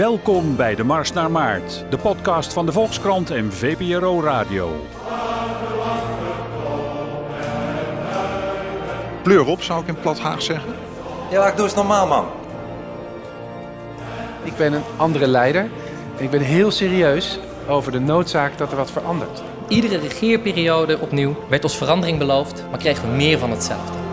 Welkom bij de Mars naar Maart, de podcast van de Volkskrant en VPRO Radio. Pleur op, zou ik in plat Haag zeggen. Ja, ik doe eens normaal, man. Ik ben een andere leider en ik ben heel serieus over de noodzaak dat er wat verandert. Iedere regeerperiode opnieuw werd ons verandering beloofd, maar kregen we meer van hetzelfde.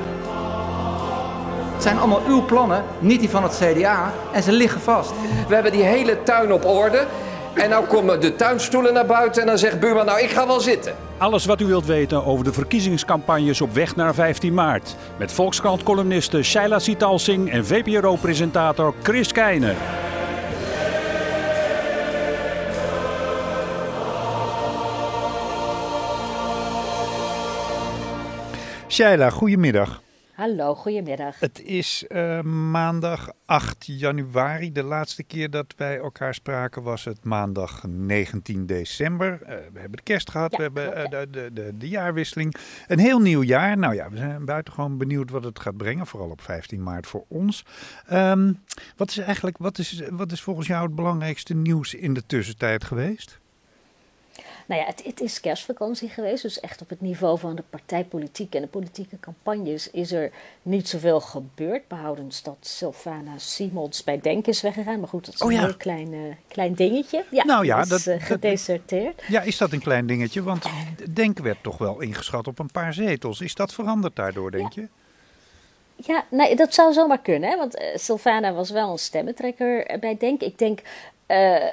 Het zijn allemaal uw plannen, niet die van het CDA. En ze liggen vast. We hebben die hele tuin op orde. En nou komen de tuinstoelen naar buiten en dan zegt buurman, nou ik ga wel zitten. Alles wat u wilt weten over de verkiezingscampagnes op weg naar 15 maart. Met Volkskrant-columniste Shaila Sitalsing en VPRO-presentator Chris Keijner. Shaila, goedemiddag. Hallo, goedemiddag. Het is uh, maandag 8 januari. De laatste keer dat wij elkaar spraken was het maandag 19 december. Uh, we hebben de kerst gehad, Ja, we hebben klopt, uh, de, de, de, de jaarwisseling. Een heel nieuw jaar. Nou ja, we zijn buitengewoon benieuwd wat het gaat brengen. Vooral op 15 maart voor ons. Ehm, wat is eigenlijk, wat is, wat is volgens jou het belangrijkste nieuws in de tussentijd geweest? Nou ja, het, het is kerstvakantie geweest, dus echt op het niveau van de partijpolitiek en de politieke campagnes is er niet zoveel gebeurd. Behoudens dat Sylvana Simons bij Denk is weggegaan. Maar goed, dat is Oh een ja. heel klein, eh, klein dingetje. Ja, Nou ja, is, dat- eh, dat- gedeserteerd. Ja, is dat een klein dingetje? Want Denk werd toch wel ingeschat op een paar zetels. Is dat veranderd daardoor, denk je? Ja, nee, dat zou zomaar kunnen, hè? want eh, Sylvana was wel een stemmentrekker eh, bij Denk. Ik denk eh,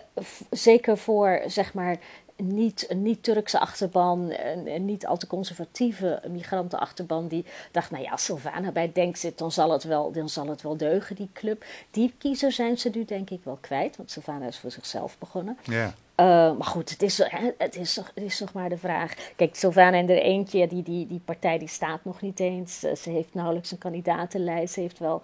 zeker voor, zeg maar, niet, een niet-Turkse achterban, een, een niet al te conservatieve migrantenachterban, die dacht, nou ja, als Sylvana bij Denk zit, dan zal, het wel, dan zal het wel deugen, die club. Die kiezer zijn ze nu denk ik wel kwijt, want Sylvana is voor zichzelf begonnen. Ja. Uh, maar goed, het is, het, is, nog- het is nog maar de vraag. Kijk, Sylvana en er eentje, die, die, die partij die staat nog niet eens. Eh, Ze heeft nauwelijks een kandidatenlijst. Ze heeft wel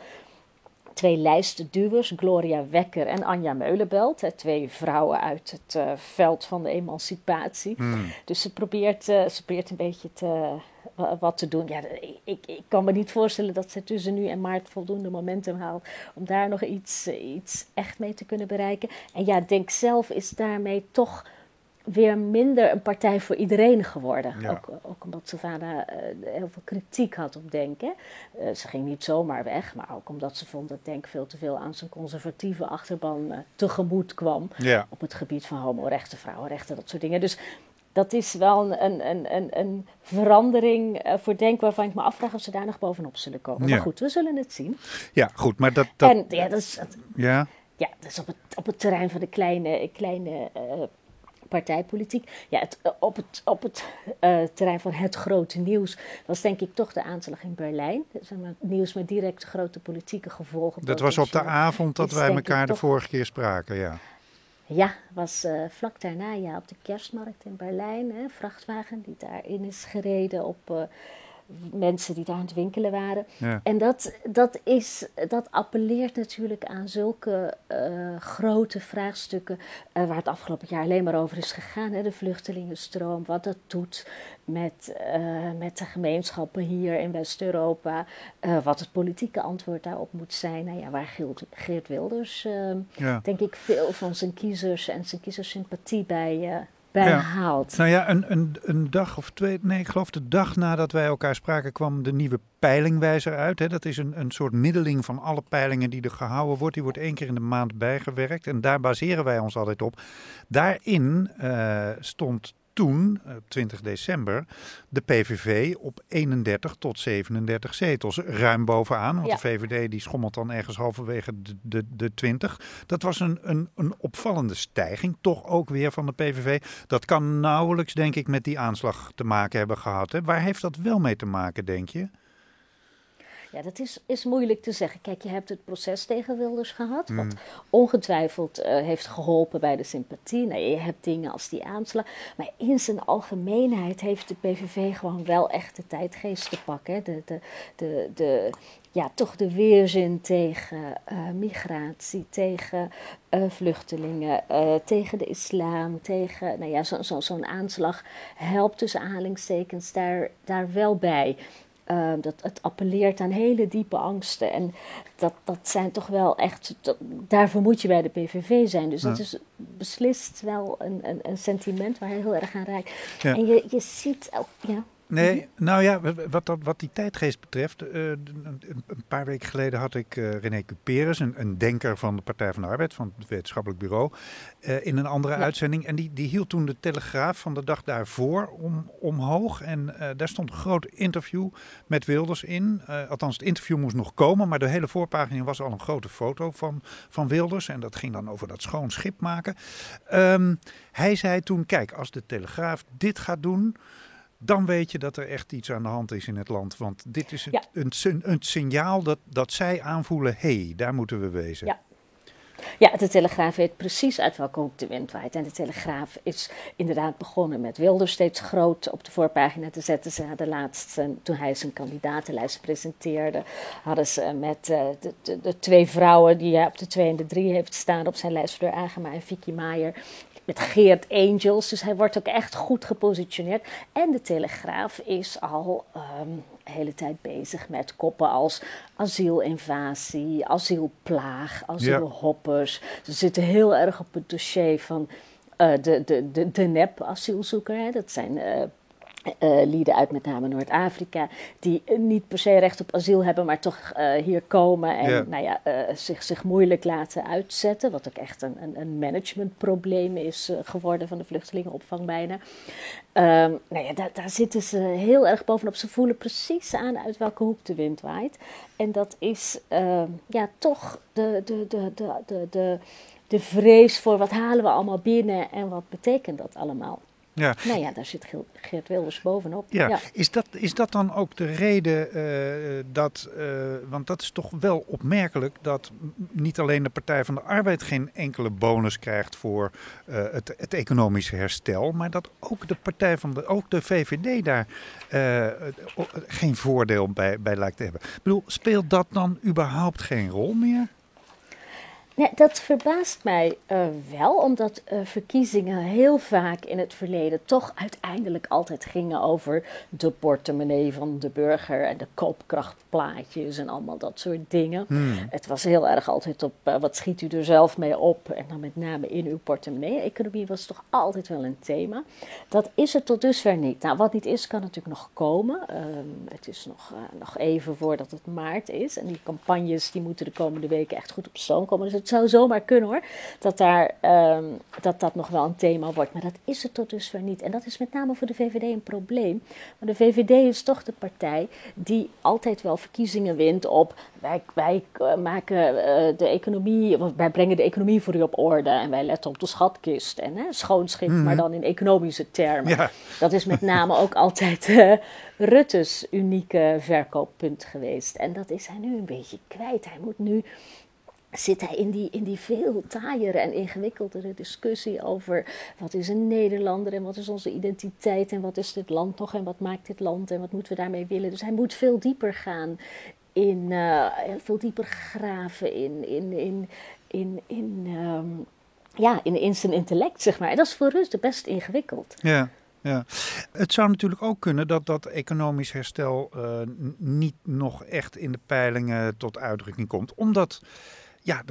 twee lijstduwers, Gloria Wekker en Anja Meulenbelt. Hè, twee vrouwen uit het eh, veld van de emancipatie. Dus ze probeert, eh, ze probeert een beetje te, wa- wat te doen. Ja, ik, ik, ik kan me niet voorstellen dat ze tussen nu en maart voldoende momentum haalt om daar nog iets, eh, iets echt mee te kunnen bereiken. En ja, Denk zelf is daarmee toch weer minder een partij voor iedereen geworden. Ja. Ook, ook omdat Savannah eh, heel veel kritiek had op Denken. Eh, ze ging niet zomaar weg, maar ook omdat ze vond dat Denk veel te veel aan zijn conservatieve achterban eh, tegemoet kwam. Ja. Op het gebied van homorechten, vrouwenrechten, dat soort dingen. Dus dat is wel een, een, een, een verandering voor Denk waarvan ik me afvraag of ze daar nog bovenop zullen komen. Ja. Maar goed, we zullen het zien. Ja, goed, maar dat... dat En ja, dat is, dat- ja. ja, dat is op het, op het terrein van de kleine, kleine partijpolitiek. Ja, het, eh, op het, op het eh, terrein van het grote nieuws was denk ik toch de aanslag in Berlijn. Is een nieuws met direct grote politieke gevolgen. Dat was op de avond dat wij elkaar de toch- vorige keer spraken, ja. Ja, was eh, vlak daarna ja, op de kerstmarkt in Berlijn. Hè, vrachtwagen die daarin is gereden op mensen die daar aan het winkelen waren. Ja. En dat, dat, is, dat appelleert natuurlijk aan zulke eh, grote vraagstukken eh, waar het afgelopen jaar alleen maar over is gegaan. Hè, de vluchtelingenstroom, wat dat doet met, eh, met de gemeenschappen hier in West-Europa. wat het politieke antwoord daarop moet zijn. Nou ja, waar Geert, Geert Wilders, Ja. denk ik, veel van zijn kiezers en zijn kiezerssympathie bij, bij Ja. haalt. Nou ja, een, een, een dag of twee, nee, ik geloof de dag nadat wij elkaar spraken kwam de nieuwe peilingwijzer uit. Hè. Dat is een, een soort middeling van alle peilingen die er gehouden wordt. Die wordt één keer in de maand bijgewerkt en daar baseren wij ons altijd op. Daarin eh, stond toen, eh, 20 december, de PVV op 31 tot 37 zetels. Ruim bovenaan, want Ja. de VVD die schommelt dan ergens halverwege de, de, de 20. Dat was een, een, een opvallende stijging, toch ook weer van de PVV. Dat kan nauwelijks, denk ik, met die aanslag te maken hebben gehad. Hè? Waar heeft dat wel mee te maken, denk je? Ja, dat is, is moeilijk te zeggen. Kijk, je hebt het proces tegen Wilders gehad, Hmm. wat ongetwijfeld eh, heeft geholpen bij de sympathie. Nou, je hebt dingen als die aanslag. Maar in zijn algemeenheid heeft de PVV gewoon wel echt de tijdgeest te pakken. hè. De, de, de, de, ja, toch de weerzin tegen eh, migratie, tegen eh, vluchtelingen, tegen de islam, tegen, nou ja, zo, zo, zo'n aanslag helpt tussen aanhalingstekens daar, daar wel bij. Uh, dat, het appelleert aan hele diepe angsten. En dat, dat zijn toch wel echt. Dat, daarvoor moet je bij de PVV zijn. Dus dat is beslist wel een, een, een, sentiment waar hij heel erg aan raakt. Ja. En je, je ziet. Ja. Nee, nou ja, wat, dat, wat die tijdgeest betreft. Uh, een, een, paar weken geleden had ik uh, René Cuperus, een, een, denker van de Partij van de Arbeid, van het wetenschappelijk bureau, uh, in een andere ja. uitzending. En die, die hield toen de Telegraaf van de dag daarvoor om, omhoog. En daar stond een groot interview met Wilders in. althans, het interview moest nog komen, maar de hele voorpagina was al een grote foto van, van Wilders. En dat ging dan over dat schoon schip maken. Um, hij zei toen: Kijk, als de Telegraaf dit gaat doen dan weet je dat er echt iets aan de hand is in het land. Want dit is het, een, een, een, signaal dat, dat zij aanvoelen, hé, hey, daar moeten we wezen. Ja. Ja, de Telegraaf weet precies uit welke hoek de wind waait. En de Telegraaf is inderdaad begonnen met Wilders steeds groot op de voorpagina te zetten. Ze hadden laatst, eh, toen hij zijn kandidatenlijst presenteerde, hadden ze met uh, de, de, de, twee vrouwen die hij op de twee en de drie heeft staan op zijn lijst, Fleur Agema en Vicky Maier, met Geert Angels. Dus hij wordt ook echt goed gepositioneerd. En de Telegraaf is al um, de hele tijd bezig met koppen als asielinvasie, asielplaag, asielhoppers. Ze zitten heel erg op het dossier van uh, de, de, de, de nep-asielzoeker. Dat zijn uh, uh, lieden uit met name Noord-Afrika, die niet per se recht op asiel hebben, maar toch uh, hier komen en Nou ja, uh, zich, zich moeilijk laten uitzetten. Wat ook echt een, een, een managementprobleem is geworden van de vluchtelingenopvang bijna. Um, nou ja, daar, daar, zitten ze heel erg bovenop. Ze voelen precies aan uit welke hoek de wind waait. En dat is ehm, ja, toch de, de, de, de, de, de, de vrees voor wat halen we allemaal binnen en wat betekent dat allemaal. Ja. Nou ja, daar zit Geert Wilders bovenop. Ja. Is, dat, is dat dan ook de reden uh, dat, uh, want dat is toch wel opmerkelijk dat niet alleen de Partij van de Arbeid geen enkele bonus krijgt voor uh, het, het economische herstel, maar dat ook de Partij van de, ook de VVD daar geen voordeel bij, bij lijkt te hebben. Ik bedoel, speelt dat dan überhaupt geen rol meer? Nee, dat verbaast mij uh, wel, omdat uh, verkiezingen heel vaak in het verleden toch uiteindelijk altijd gingen over de portemonnee van de burger en de koopkrachtplaatjes en allemaal dat soort dingen. Hmm. Het was heel erg altijd op uh, wat schiet u er zelf mee op en dan met name in uw portemonnee. Economie was toch altijd wel een thema. Dat is het tot dusver niet. Nou, wat niet is, kan natuurlijk nog komen. Um, het is nog, nog even voordat het maart is en die campagnes die moeten de komende weken echt goed op stoom komen. Dus het zou zomaar kunnen hoor, dat, daar, um, dat dat nog wel een thema wordt. Maar dat is het tot dusver niet. En dat is met name voor de VVD een probleem. Want de VVD is toch de partij die altijd wel verkiezingen wint op wij, wij uh, maken uh, de economie, wij brengen de economie voor u op orde en wij letten op de schatkist en hè, schoonschip, mm -hmm. maar dan in economische termen. Ja. Dat is met name ook altijd uh, Rutte's unieke verkooppunt geweest. En dat is hij nu een beetje kwijt. Hij moet nu zit hij in die, in die veel taaiere en ingewikkeldere discussie over wat is een Nederlander en wat is onze identiteit en wat is dit land nog en wat maakt dit land en wat moeten we daarmee willen. Dus hij moet veel dieper gaan in, uh, veel dieper graven in, in, in, in, um, ja, in, in zijn intellect, zeg maar. En dat is voor Rutte best ingewikkeld. Ja. Ja, het zou natuurlijk ook kunnen dat dat economisch herstel uh, niet nog echt in de peilingen tot uitdrukking komt. Omdat ja,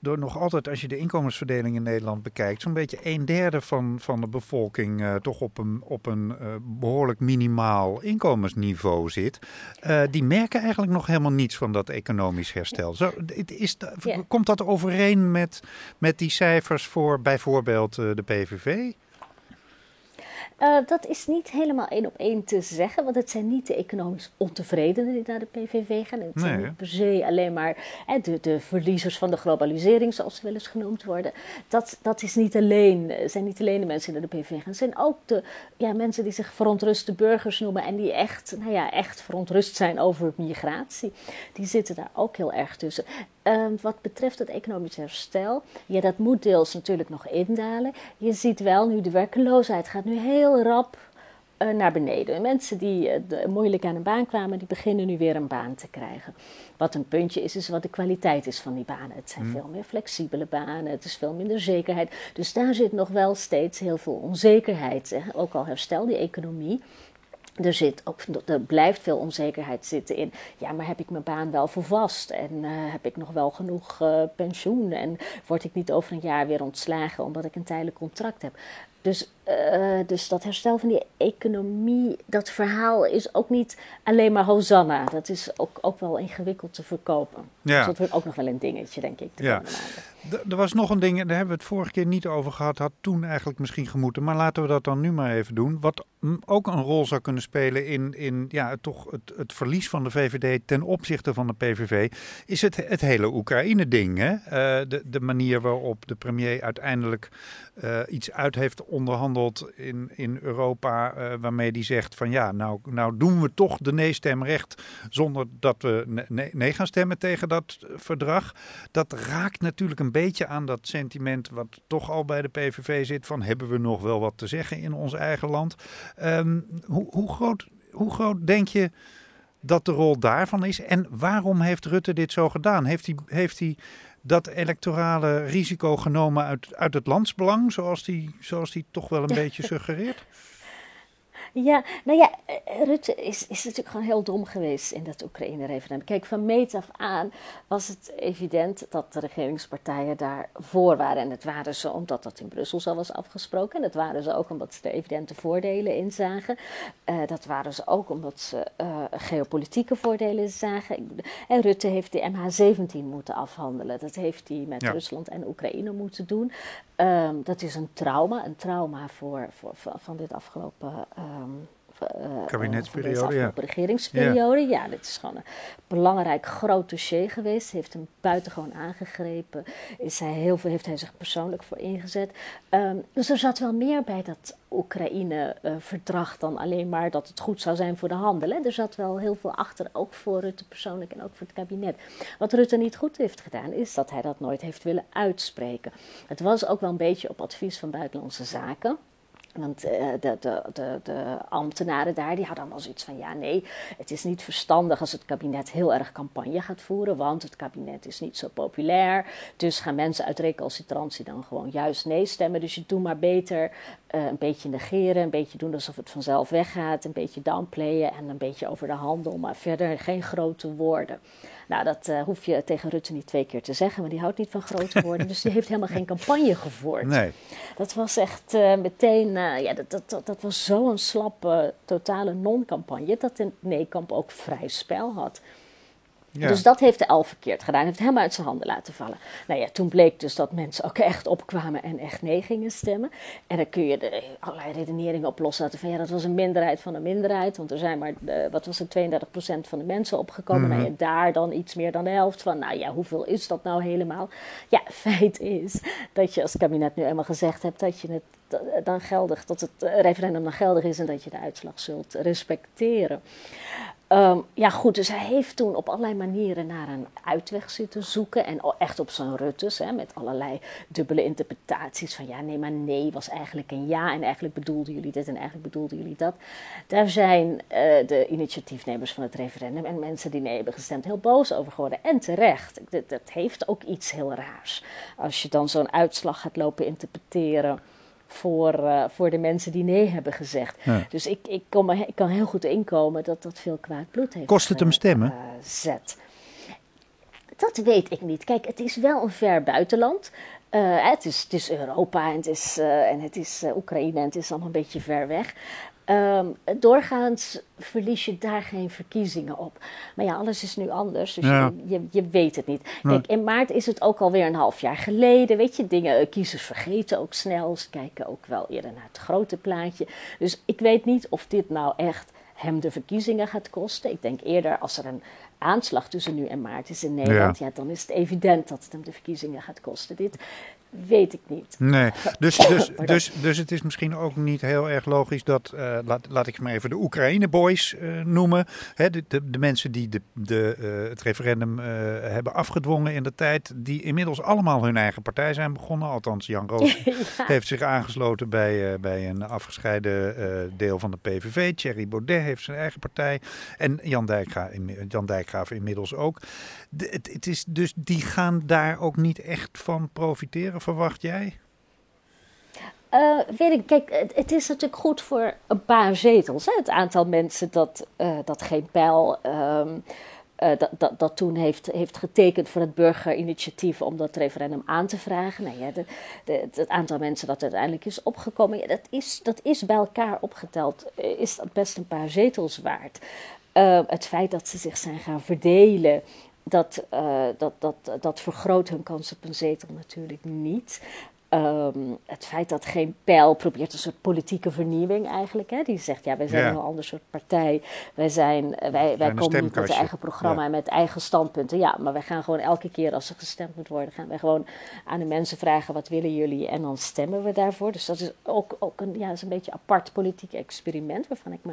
door nog altijd, als je de inkomensverdeling in Nederland bekijkt, zo'n beetje een derde van, van de bevolking uh, toch op een, op een uh, behoorlijk minimaal inkomensniveau zit. Uh, die merken eigenlijk nog helemaal niets van dat economisch herstel. Zo, is. Komt dat overeen met, met die cijfers voor bijvoorbeeld de PVV? Uh, dat is niet helemaal één op één te zeggen, want het zijn niet de economisch ontevredenen die naar de PVV gaan. Het zijn niet per se alleen maar hè, de, de, verliezers van de globalisering, zoals ze wel eens genoemd worden. Dat, dat is niet alleen, zijn niet alleen de mensen die naar de PVV gaan. Het zijn ook de ja, mensen die zich verontruste burgers noemen en die echt, nou ja, echt verontrust zijn over migratie. Die zitten daar ook heel erg tussen. Uh, wat betreft het economisch herstel, ja, dat moet deels natuurlijk nog indalen. Je ziet wel nu de werkeloosheid gaat nu heel rap uh, naar beneden. Mensen die uh, moeilijk aan een baan kwamen, die beginnen nu weer een baan te krijgen. Wat een puntje is, is wat de kwaliteit is van die banen. Het zijn mm. veel meer flexibele banen, het is veel minder zekerheid. Dus daar zit nog wel steeds heel veel onzekerheid. Hè? Ook al herstel die economie, er, zit ook, er blijft veel onzekerheid zitten in. Ja, maar heb ik mijn baan wel voor vast? En uh, heb ik nog wel genoeg uh, pensioen? En word ik niet over een jaar weer ontslagen omdat ik een tijdelijk contract heb? Dus, uh, dus dat herstel van die economie, dat verhaal is ook niet alleen maar Hosanna. Dat is ook, ook wel ingewikkeld te verkopen. Ja. Dus dat wordt ook nog wel een dingetje, denk ik. ja. Er was nog een ding, daar hebben we het vorige keer niet over gehad, had toen eigenlijk misschien gemoeten. Maar laten we dat dan nu maar even doen. Wat ook een rol zou kunnen spelen in, in ja, toch het, het verlies van de VVD ten opzichte van de PVV, is het, het hele Oekraïne-ding. Uh, de, de manier waarop de premier uiteindelijk uh, iets uit heeft onderhandeld in, in Europa, uh, waarmee hij zegt van ja, nou, nou doen we toch de nee-stem recht zonder dat we nee, gaan stemmen tegen dat verdrag. Dat raakt natuurlijk een beetje aan dat sentiment wat toch al bij de PVV zit van hebben we nog wel wat te zeggen in ons eigen land. Um, hoe, hoe, groot, hoe groot denk je dat de rol daarvan is en waarom heeft Rutte dit zo gedaan? Heeft hij, heeft hij dat electorale risico genomen uit, uit het landsbelang, zoals die, zoals die toch wel een beetje suggereert? Ja, nou ja, eh, Rutte is, is natuurlijk gewoon heel dom geweest in dat Oekraïne-referendum. Kijk, van meet af aan was het evident dat de regeringspartijen daar voor waren. En dat waren ze omdat dat in Brussel zo was afgesproken. En dat waren ze ook omdat ze er evidente voordelen in zagen. Uh, dat waren ze ook omdat ze uh, geopolitieke voordelen zagen. En Rutte heeft de MH17 moeten afhandelen. Dat heeft hij met ja. Rusland en Oekraïne moeten doen. Um, dat is een trauma, een trauma voor, voor, van dit afgelopen um, uh, kabinetsperiode, ja. regeringsperiode. Ja. ja, dit is gewoon een belangrijk groot dossier geweest. Heeft hem buitengewoon aangegrepen. Is hij heel veel, heeft hij zich persoonlijk voor ingezet. Um, dus er zat wel meer bij dat Oekraïne-verdrag uh, dan alleen maar dat het goed zou zijn voor de handel. Hè. Er zat wel heel veel achter, ook voor Rutte persoonlijk en ook voor het kabinet. Wat Rutte niet goed heeft gedaan, is dat hij dat nooit heeft willen uitspreken. Het was ook wel een beetje op advies van Buitenlandse Zaken. Want uh, de, de, de, de, ambtenaren daar die hadden allemaal zoiets van: ja, nee, het is niet verstandig als het kabinet heel erg campagne gaat voeren, want het kabinet is niet zo populair. Dus gaan mensen uit recalcitrantie dan gewoon juist nee stemmen. Dus je doet maar beter uh, een beetje negeren, een beetje doen alsof het vanzelf weggaat, een beetje downplayen en een beetje over de handel, maar verder geen grote woorden. Nou, dat uh, hoef je tegen Rutte niet twee keer te zeggen, maar die houdt niet van grote woorden. dus die heeft helemaal geen campagne gevoerd. Nee. Dat was echt uh, meteen, uh, ja, dat, dat, dat, dat was zo'n slappe, totale non-campagne, dat de Neekamp ook vrij spel had. Dus dat heeft de elf verkeerd gedaan. Hij heeft hem uit zijn handen laten vallen. Nou ja, toen bleek dus dat mensen ook echt opkwamen en echt nee gingen stemmen. En dan kun je er allerlei redeneringen op loslaten. Van ja, dat was een minderheid van een minderheid. Want er zijn maar, uh, wat was het, 32% van de mensen opgekomen. Mm -hmm. Nou ja, daar dan iets meer dan de helft van. Nou ja, hoeveel is dat nou helemaal? Ja, feit is dat je als kabinet nu eenmaal gezegd hebt dat je het dan geldig, dat het referendum dan geldig is en dat je de uitslag zult respecteren. Um, ja, goed, dus hij heeft toen op allerlei manieren naar een uitweg zitten zoeken. En echt op zijn ruttes, hè, met allerlei dubbele interpretaties. Van ja, nee, maar nee was eigenlijk een ja. En eigenlijk bedoelden jullie dit en eigenlijk bedoelden jullie dat. Daar zijn uh, de initiatiefnemers van het referendum en mensen die nee hebben gestemd heel boos over geworden. En terecht. Dat, dat heeft ook iets heel raars. Als je dan zo'n uitslag gaat lopen interpreteren voor, uh, voor de mensen die nee hebben gezegd. Ja. Dus ik, ik, kom, ik kan heel goed inkomen dat dat veel kwaad bloed heeft Kost het hem stemmen? Zet. Dat weet ik niet. Kijk, het is wel een ver buitenland. Uh, het, is, het is Europa en het is, en het is Oekraïne en het is allemaal een beetje ver weg. Um, doorgaans verlies je daar geen verkiezingen op. Maar ja, alles is nu anders, dus ja. je, je, weet het niet. Kijk, in maart is het ook alweer een half jaar geleden. Weet je, dingen, eh, kiezers vergeten ook snel. Ze kijken ook wel eerder naar het grote plaatje. Dus ik weet niet of dit nou echt hem de verkiezingen gaat kosten. Ik denk eerder als er een aanslag tussen nu en maart is in Nederland, ja. ja. dan is het evident dat het hem de verkiezingen gaat kosten. Dit weet ik niet. Nee, dus, dus, dus, dus het is misschien ook niet heel erg logisch dat, uh, laat, laat ik maar even de Oekraïne-boys uh, noemen. Hè, de, de, de, mensen die de, de, uh, het referendum hebben afgedwongen in de tijd, die inmiddels allemaal hun eigen partij zijn begonnen. Althans, Jan Roos ja. heeft zich aangesloten bij, bij een afgescheiden deel van de PVV. Thierry Baudet heeft zijn eigen partij. En Jan, Dijkgra, Jan Dijkgraaf inmiddels ook. Het, het is dus, die gaan daar ook niet echt van profiteren verwacht jij? Uh, weet ik, kijk, het, is natuurlijk goed voor een paar zetels. Hè? Het aantal mensen dat, uh, dat geen pijl. Um, uh, dat, dat, dat, toen heeft, heeft getekend voor het burgerinitiatief om dat referendum aan te vragen. Nou ja, de, de, het aantal mensen dat uiteindelijk is opgekomen, ja, dat, is, dat is bij elkaar opgeteld, is dat best een paar zetels waard. het feit dat ze zich zijn gaan verdelen dat, uh, dat, dat, dat vergroot hun kans op een zetel natuurlijk niet. Um, het feit dat geen pijl probeert een soort politieke vernieuwing eigenlijk. Hè? Die zegt, ja, wij zijn een ander soort partij. Wij, zijn, eh, wij, wij komen niet met een eigen programma en met eigen standpunten. Ja, maar wij gaan gewoon elke keer als er gestemd moet worden... gaan wij gewoon aan de mensen vragen, wat willen jullie? En dan stemmen we daarvoor. Dus dat is ook, ook een, ja, is een beetje een apart politiek experiment... waarvan ik me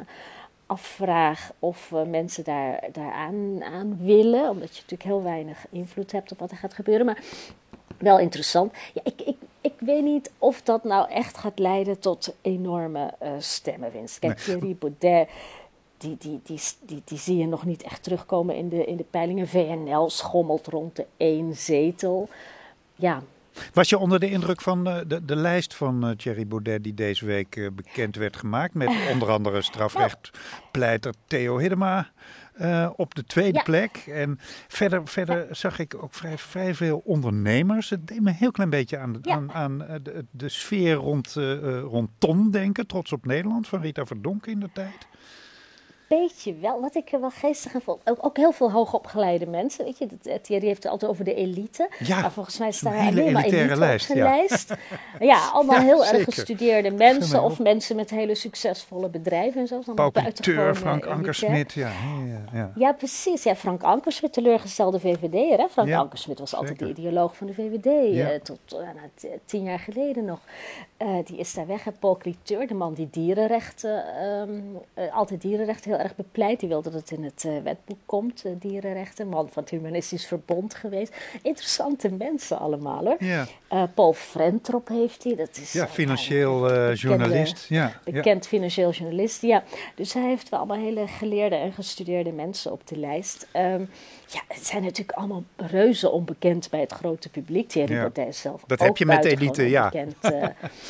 afvraag of uh, mensen daar, daaraan aan willen. Omdat je natuurlijk heel weinig invloed hebt op wat er gaat gebeuren. Maar wel interessant. Ja, ik, ik, ik weet niet of dat nou echt gaat leiden tot enorme uh, stemmenwinst. Kijk, nee. Thierry Baudet, die, die, die, die, die zie je nog niet echt terugkomen in de, in de peilingen. VNL schommelt rond de één zetel. Ja, was je onder de indruk van de, de, de lijst van uh, Thierry Baudet die deze week uh, bekend werd gemaakt? Met onder andere strafrechtpleiter Theo Hiddema uh, op de tweede ja. plek. En verder, verder ja. zag ik ook vrij, vrij veel ondernemers. Het deed me een heel klein beetje aan, ja. aan, aan de, de, sfeer rond, rond Ton denken. Trots op Nederland van Rita Verdonk in de tijd beetje wel. Wat ik wel geestig aan vond. Ook, ook heel veel hoogopgeleide mensen. Weet je, dat, Thierry heeft het altijd over de elite. Ja, maar volgens mij staan er alleen maar elite lijst, ja. lijst. Ja, allemaal ja, heel zeker. erg gestudeerde mensen. Of mensen met hele succesvolle bedrijven en zo. Paul Cliteur, Frank Ankersmit. Ja, ja, ja. ja, precies. Ja, Frank Ankersmit, teleurgestelde VVD'er. Hè? Frank Ankersmit was altijd zeker. de ideoloog van de VVD. Uh, tot uh, tien jaar geleden nog. Uh, die is daar weg. Paul Cliteur, de man die dierenrechten, um, altijd dierenrechten heel erg bepleit. Die wil dat het in het uh, wetboek komt, dierenrechten. Man van het Humanistisch Verbond geweest. Interessante mensen allemaal hoor. Ja. Paul Frentrop heeft hij. Dat is, ja, financieel bekende, journalist. Ja. Bekend ja. financieel journalist, ja. Dus hij heeft wel allemaal hele geleerde en gestudeerde mensen op de lijst. Um, ja, het zijn natuurlijk allemaal reuze onbekend bij het grote publiek. Thierry ja. Baudet zelf Dat heb je met de elite, ja.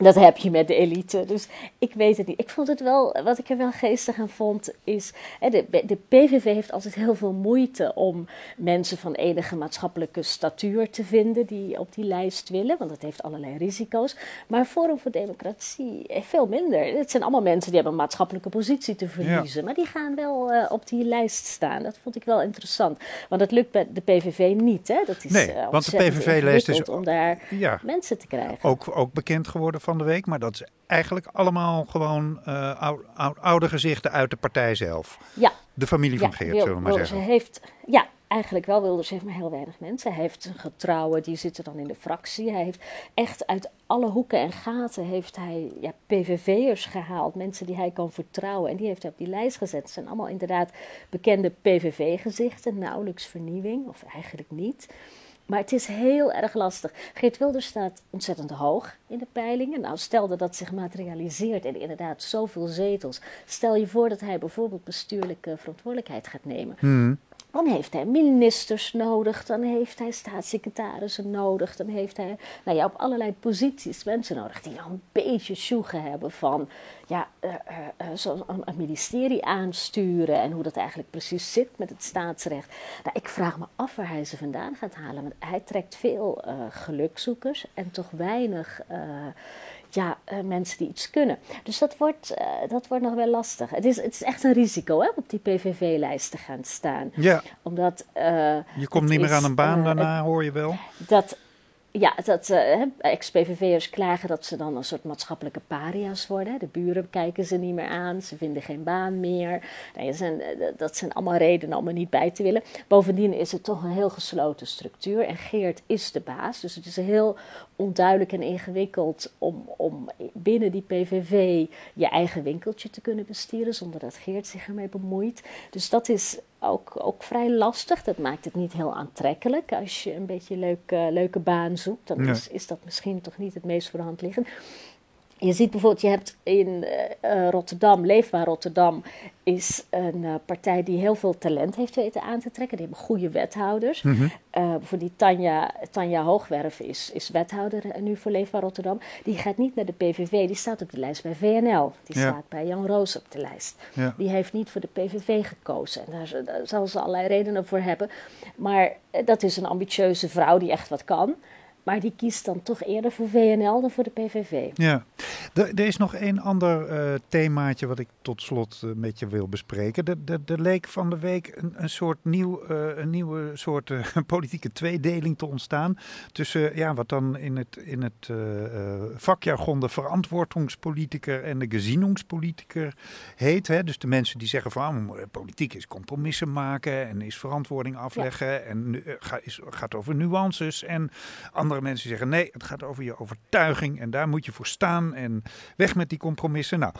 Dat heb je met de elite. Dus ik weet het niet. Ik vond het wel, wat ik er wel geestig aan vond, is. De, de PVV heeft altijd heel veel moeite om mensen van enige maatschappelijke statuur te vinden die op die lijst willen. Want dat heeft allerlei risico's. Maar Forum voor Democratie heeft veel minder. Het zijn allemaal mensen die hebben een maatschappelijke positie te verliezen. Ja. Maar die gaan wel uh, op die lijst staan. Dat vond ik wel interessant. Want dat lukt bij de PVV niet. Hè? Dat is, nee, uh, want de PVV-lijst is om daar ja, mensen te krijgen. Ook, ook bekend geworden van van de week. Maar dat is eigenlijk allemaal gewoon uh, oude, oude gezichten uit de partij zelf. Ja. De familie van ja, Geert, zullen we maar zeggen. Heeft, ja, eigenlijk wel. Wilders heeft maar heel weinig mensen. Hij heeft een getrouwe, die zitten dan in de fractie. Hij heeft echt uit alle hoeken en gaten heeft hij ja, PVV'ers gehaald. Mensen die hij kan vertrouwen. En die heeft hij op die lijst gezet. Het zijn allemaal inderdaad bekende PVV-gezichten. Nauwelijks vernieuwing, of eigenlijk niet. Maar het is heel erg lastig. Geert Wilders staat ontzettend hoog in de peilingen. Nou, stel dat dat zich materialiseert en inderdaad zoveel zetels. Stel je voor dat hij bijvoorbeeld bestuurlijke verantwoordelijkheid gaat nemen. Hmm. Dan heeft hij ministers nodig, dan heeft hij staatssecretarissen nodig, dan heeft hij nou ja, op allerlei posities mensen nodig die al een beetje sjoegen hebben van ja, uh, een, ministerie aansturen en hoe dat eigenlijk precies zit met het staatsrecht. Nou, ik vraag me af waar hij ze vandaan gaat halen, want hij trekt veel gelukzoekers en toch weinig ja, uh, mensen die iets kunnen. Dus dat wordt, uh, dat wordt nog wel lastig. Het is, het is echt een risico hè, op die PVV-lijst te gaan staan. Ja. Omdat, uh, je komt niet meer is, aan een baan daarna, hoor je wel. Dat, ja, dat uh, ex-PVV'ers klagen dat ze dan een soort maatschappelijke paria's worden. De buren kijken ze niet meer aan, ze vinden geen baan meer. Nee, zijn, dat zijn allemaal redenen om er niet bij te willen. Bovendien is het toch een heel gesloten structuur en Geert is de baas. Dus het is heel onduidelijk en ingewikkeld om, om binnen die PVV je eigen winkeltje te kunnen bestieren zonder dat Geert zich ermee bemoeit. Dus dat is ook, ook vrij lastig. Dat maakt het niet heel aantrekkelijk. Als je een beetje een leuke, leuke baan zoekt, dan is, is dat misschien toch niet het meest voor de hand liggend. Je ziet bijvoorbeeld, je hebt in uh, Rotterdam, Leefbaar Rotterdam, is een uh, partij die heel veel talent heeft weten aan te trekken. Die hebben goede wethouders. Mm -hmm. voor die Tanja, Tanja Hoogwerf is, is wethouder nu voor Leefbaar Rotterdam. Die gaat niet naar de PVV, die staat op de lijst bij VNL. Die ja. staat bij Jan Roos op de lijst. Ja. Die heeft niet voor de PVV gekozen. En daar, daar zal ze allerlei redenen voor hebben. Maar dat is een ambitieuze vrouw die echt wat kan. Maar die kiest dan toch eerder voor VNL dan voor de PVV. Ja, er, is nog één ander uh, themaatje wat ik tot slot uh, met je wil bespreken. Er leek van de week een, een soort nieuw, uh, een nieuwe soort politieke tweedeling te ontstaan. Tussen ja, wat dan in het, in het vakjargon de verantwoordingspolitiker en de gezienungspolitiker heet. Hè? Dus de mensen die zeggen van oh, politiek is compromissen maken en is verantwoording afleggen ja. en ga, is, gaat over nuances en andere mensen zeggen nee, het gaat over je overtuiging en daar moet je voor staan en weg met die compromissen. Nou,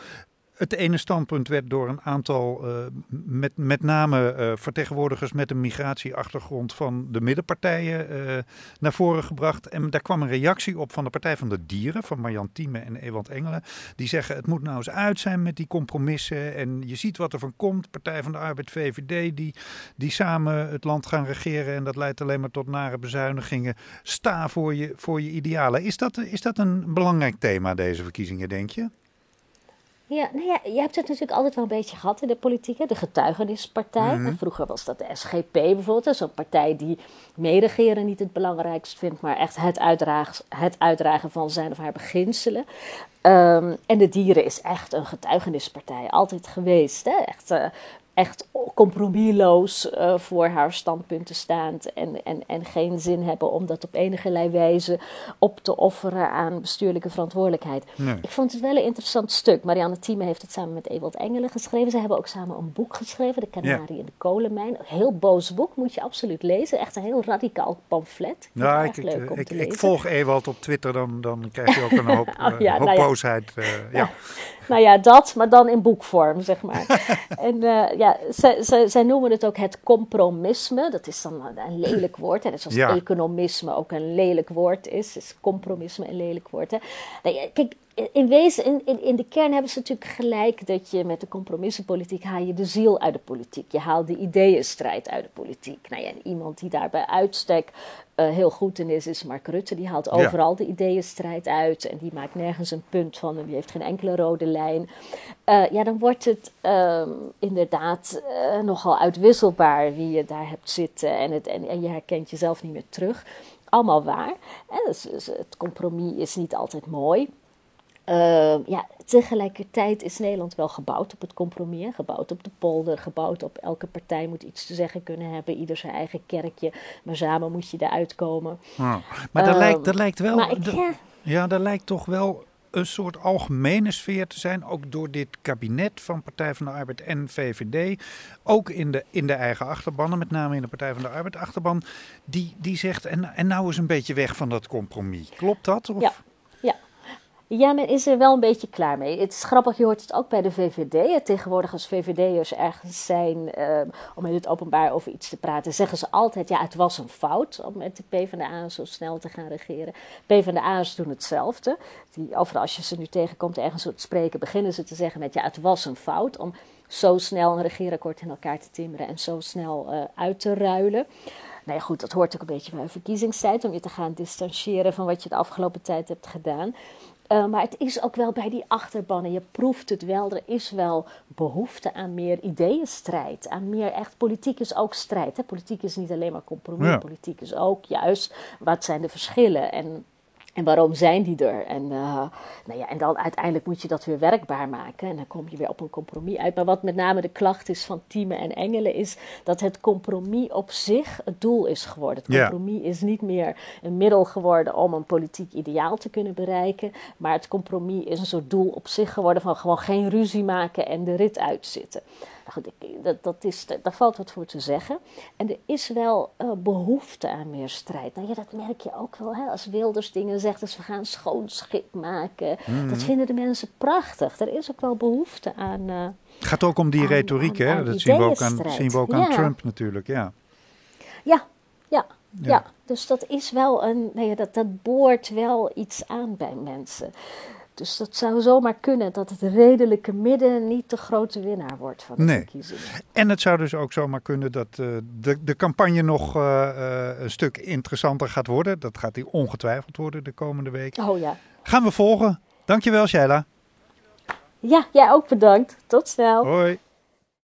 het ene standpunt werd door een aantal, uh, met, met name uh, vertegenwoordigers met een migratieachtergrond van de middenpartijen uh, naar voren gebracht. En daar kwam een reactie op van de Partij van de Dieren, van Marjan Thieme en Ewald Engelen. Die zeggen het moet nou eens uit zijn met die compromissen. En je ziet wat er van komt. Partij van de Arbeid, VVD, die, die samen het land gaan regeren. En dat leidt alleen maar tot nare bezuinigingen. Sta voor je, voor je idealen. Is dat, is dat een belangrijk thema, deze verkiezingen, denk je? Ja, nou ja, je hebt het natuurlijk altijd wel een beetje gehad in de politiek. De getuigenispartij. Mm -hmm. Vroeger was dat de SGP bijvoorbeeld. Zo'n partij die meeregeren niet het belangrijkst vindt, maar echt het uitdragen, het uitdragen van zijn of haar beginselen. Um, en de dieren is echt een getuigenispartij, altijd geweest. Hè? Echt uh, echt compromisloos uh, voor haar standpunten staand en, en, en geen zin hebben om dat op enige wijze op te offeren aan bestuurlijke verantwoordelijkheid. Nee. Ik vond het wel een interessant stuk. Marianne Thieme heeft het samen met Ewald Engelen geschreven. Ze hebben ook samen een boek geschreven, De Canarie ja. en de Kolenmijn. Een heel boos boek, moet je absoluut lezen. Echt een heel radicaal pamflet. Ja, ik, ik, ik, ik, volg Ewald op Twitter, dan, dan krijg je ook een hoop, oh, ja, hoop nou ja. boosheid. Uh, ja. nou ja, dat, maar dan in boekvorm, zeg maar. en uh, ja, zij, zij, noemen het ook het compromisme. Dat is dan een lelijk woord. Hè. Net zoals ja. economisme ook een lelijk woord is. Is compromisme een lelijk woord. Hè. Nee, kijk, in wezen, in, in, in, de kern hebben ze natuurlijk gelijk dat je met de compromissenpolitiek haal je de ziel uit de politiek. Je haalt de ideeënstrijd uit de politiek. Nou ja, iemand die daarbij uitstek uh, heel goed in is, is Mark Rutte. Die haalt overal ja. de ideeënstrijd uit en die maakt nergens een punt van en die heeft geen enkele rode lijn. Uh, ja, dan wordt het uh, inderdaad uh, nogal uitwisselbaar wie je daar hebt zitten en, het, en, en je herkent jezelf niet meer terug. Allemaal waar. Dus, dus het compromis is niet altijd mooi. Uh, ja, tegelijkertijd is Nederland wel gebouwd op het compromis. Gebouwd op de polder, gebouwd op elke partij moet iets te zeggen kunnen hebben. Ieder zijn eigen kerkje, maar samen moet je eruit komen. Maar dat, uh, lijkt, dat lijkt wel... Ik, ja. ja, dat lijkt toch wel een soort algemene sfeer te zijn, ook door dit kabinet van Partij van de Arbeid en VVD, ook in de, in de eigen achterbannen, met name in de Partij van de Arbeid achterban, die, die zegt, en, en nou is een beetje weg van dat compromis. Klopt dat? Of? Ja. Ja, men is er wel een beetje klaar mee. Het is grappig, je hoort het ook bij de VVD. Tegenwoordig als VVD'ers ergens zijn uh, om in het openbaar over iets te praten, zeggen ze altijd, ja, het was een fout om met de PvdA zo snel te gaan regeren. PvdA'ers doen hetzelfde. Die, overal als je ze nu tegenkomt ergens te spreken, beginnen ze te zeggen met, ja, het was een fout om zo snel een regeerakkoord in elkaar te timmeren en zo snel uh, uit te ruilen. Nou ja, goed, dat hoort ook een beetje bij verkiezingstijd om je te gaan distancieren van wat je de afgelopen tijd hebt gedaan. Uh, maar het is ook wel bij die achterbannen, je proeft het wel, er is wel behoefte aan meer ideeënstrijd. Aan meer echt, politiek is ook strijd. Hè? Politiek is niet alleen maar compromis, ja. politiek is ook juist wat zijn de verschillen. En en waarom zijn die er? En, uh, nou ja, en dan uiteindelijk moet je dat weer werkbaar maken. En dan kom je weer op een compromis uit. Maar wat met name de klacht is van Tieme en Engelen, is dat het compromis op zich het doel is geworden. Het compromis yeah. is niet meer een middel geworden om een politiek ideaal te kunnen bereiken. Maar het compromis is een soort doel op zich geworden van gewoon geen ruzie maken en de rit uitzitten. Nou goed, dat, dat is, daar valt wat voor te zeggen. En er is wel uh, behoefte aan meer strijd. Nou ja, dat merk je ook wel. Hè? Als Wilders dingen zegt, dus we gaan schoon schip maken. Mm. Dat vinden de mensen prachtig. Er is ook wel behoefte aan... Uh, het gaat ook om die aan, retoriek, aan, hè? Aan dat zien we ook aan, zien we ook aan ja. Trump natuurlijk, ja. Ja, ja, ja. ja. Dus dat is wel een... Nee, dat, dat boort wel iets aan bij mensen. Dus dat zou zomaar kunnen dat het redelijke midden niet de grote winnaar wordt van de Nee. verkiezingen. En het zou dus ook zomaar kunnen dat eh, de, de campagne nog eh, eh, een stuk interessanter gaat worden. Dat gaat die ongetwijfeld worden de komende week. Oh ja. Gaan we volgen. Dankjewel, Sheila. Ja, jij ook bedankt. Tot snel. Hoi.